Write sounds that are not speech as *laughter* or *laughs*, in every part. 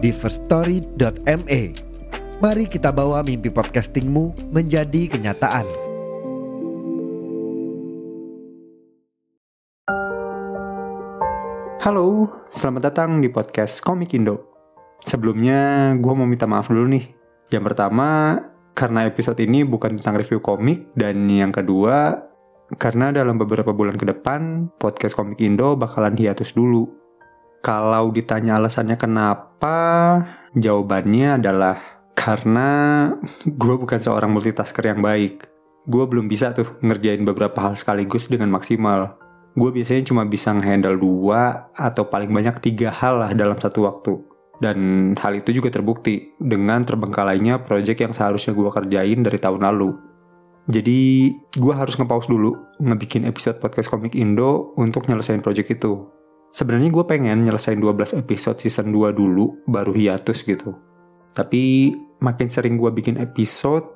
di firststory.me. Mari kita bawa mimpi podcastingmu menjadi kenyataan. Halo, selamat datang di podcast Komik Indo. Sebelumnya, gue mau minta maaf dulu nih. Yang pertama, karena episode ini bukan tentang review komik, dan yang kedua, karena dalam beberapa bulan ke depan, podcast Komik Indo bakalan hiatus dulu. Kalau ditanya alasannya kenapa, jawabannya adalah karena *laughs* gue bukan seorang multitasker yang baik. Gue belum bisa tuh ngerjain beberapa hal sekaligus dengan maksimal gue biasanya cuma bisa ngehandle dua atau paling banyak tiga hal lah dalam satu waktu. Dan hal itu juga terbukti dengan terbengkalainya project yang seharusnya gue kerjain dari tahun lalu. Jadi gue harus nge-pause dulu ngebikin episode podcast komik Indo untuk nyelesain project itu. Sebenarnya gue pengen nyelesain 12 episode season 2 dulu baru hiatus gitu. Tapi makin sering gue bikin episode,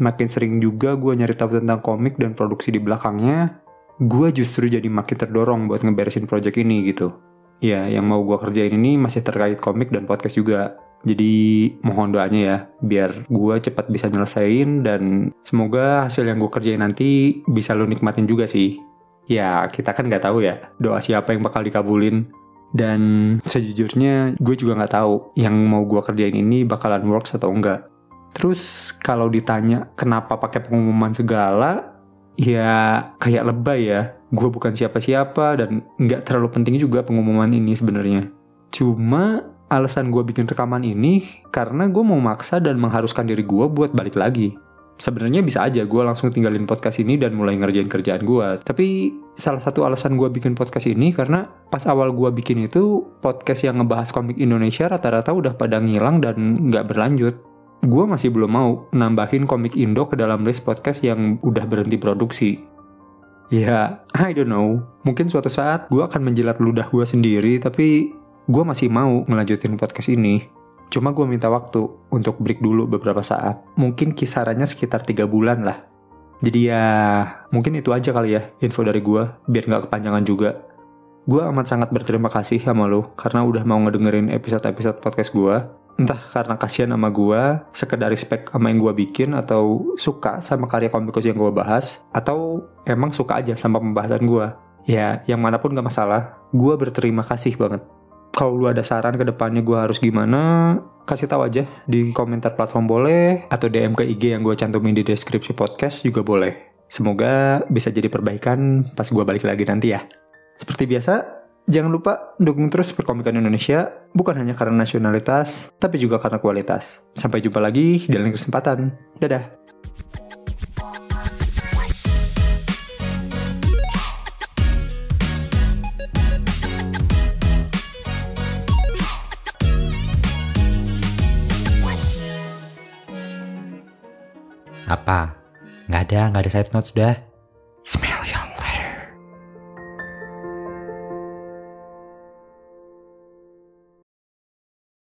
makin sering juga gue nyari tahu tentang komik dan produksi di belakangnya, gue justru jadi makin terdorong buat ngeberesin project ini gitu. Ya, yang mau gue kerjain ini masih terkait komik dan podcast juga. Jadi mohon doanya ya, biar gue cepat bisa nyelesain dan semoga hasil yang gue kerjain nanti bisa lo nikmatin juga sih. Ya, kita kan nggak tahu ya, doa siapa yang bakal dikabulin. Dan sejujurnya gue juga nggak tahu yang mau gue kerjain ini bakalan works atau enggak. Terus kalau ditanya kenapa pakai pengumuman segala, ya kayak lebay ya. Gue bukan siapa-siapa dan nggak terlalu penting juga pengumuman ini sebenarnya. Cuma alasan gue bikin rekaman ini karena gue mau maksa dan mengharuskan diri gue buat balik lagi. Sebenarnya bisa aja gue langsung tinggalin podcast ini dan mulai ngerjain kerjaan gue. Tapi salah satu alasan gue bikin podcast ini karena pas awal gue bikin itu podcast yang ngebahas komik Indonesia rata-rata udah pada ngilang dan nggak berlanjut gue masih belum mau nambahin komik Indo ke dalam list podcast yang udah berhenti produksi. Ya, I don't know. Mungkin suatu saat gue akan menjilat ludah gue sendiri, tapi gue masih mau ngelanjutin podcast ini. Cuma gue minta waktu untuk break dulu beberapa saat. Mungkin kisarannya sekitar 3 bulan lah. Jadi ya, mungkin itu aja kali ya info dari gue, biar nggak kepanjangan juga. Gue amat sangat berterima kasih sama lo, karena udah mau ngedengerin episode-episode podcast gue entah karena kasihan sama gue, sekedar respect sama yang gue bikin, atau suka sama karya komikus yang gue bahas, atau emang suka aja sama pembahasan gue. Ya, yang mana pun gak masalah, gue berterima kasih banget. Kalau lu ada saran ke depannya gue harus gimana, kasih tahu aja di komentar platform boleh, atau DM ke IG yang gue cantumin di deskripsi podcast juga boleh. Semoga bisa jadi perbaikan pas gue balik lagi nanti ya. Seperti biasa, Jangan lupa dukung terus perkomikan Indonesia, bukan hanya karena nasionalitas, tapi juga karena kualitas. Sampai jumpa lagi di lain kesempatan. Dadah. Apa? Nggak ada, nggak ada side notes dah.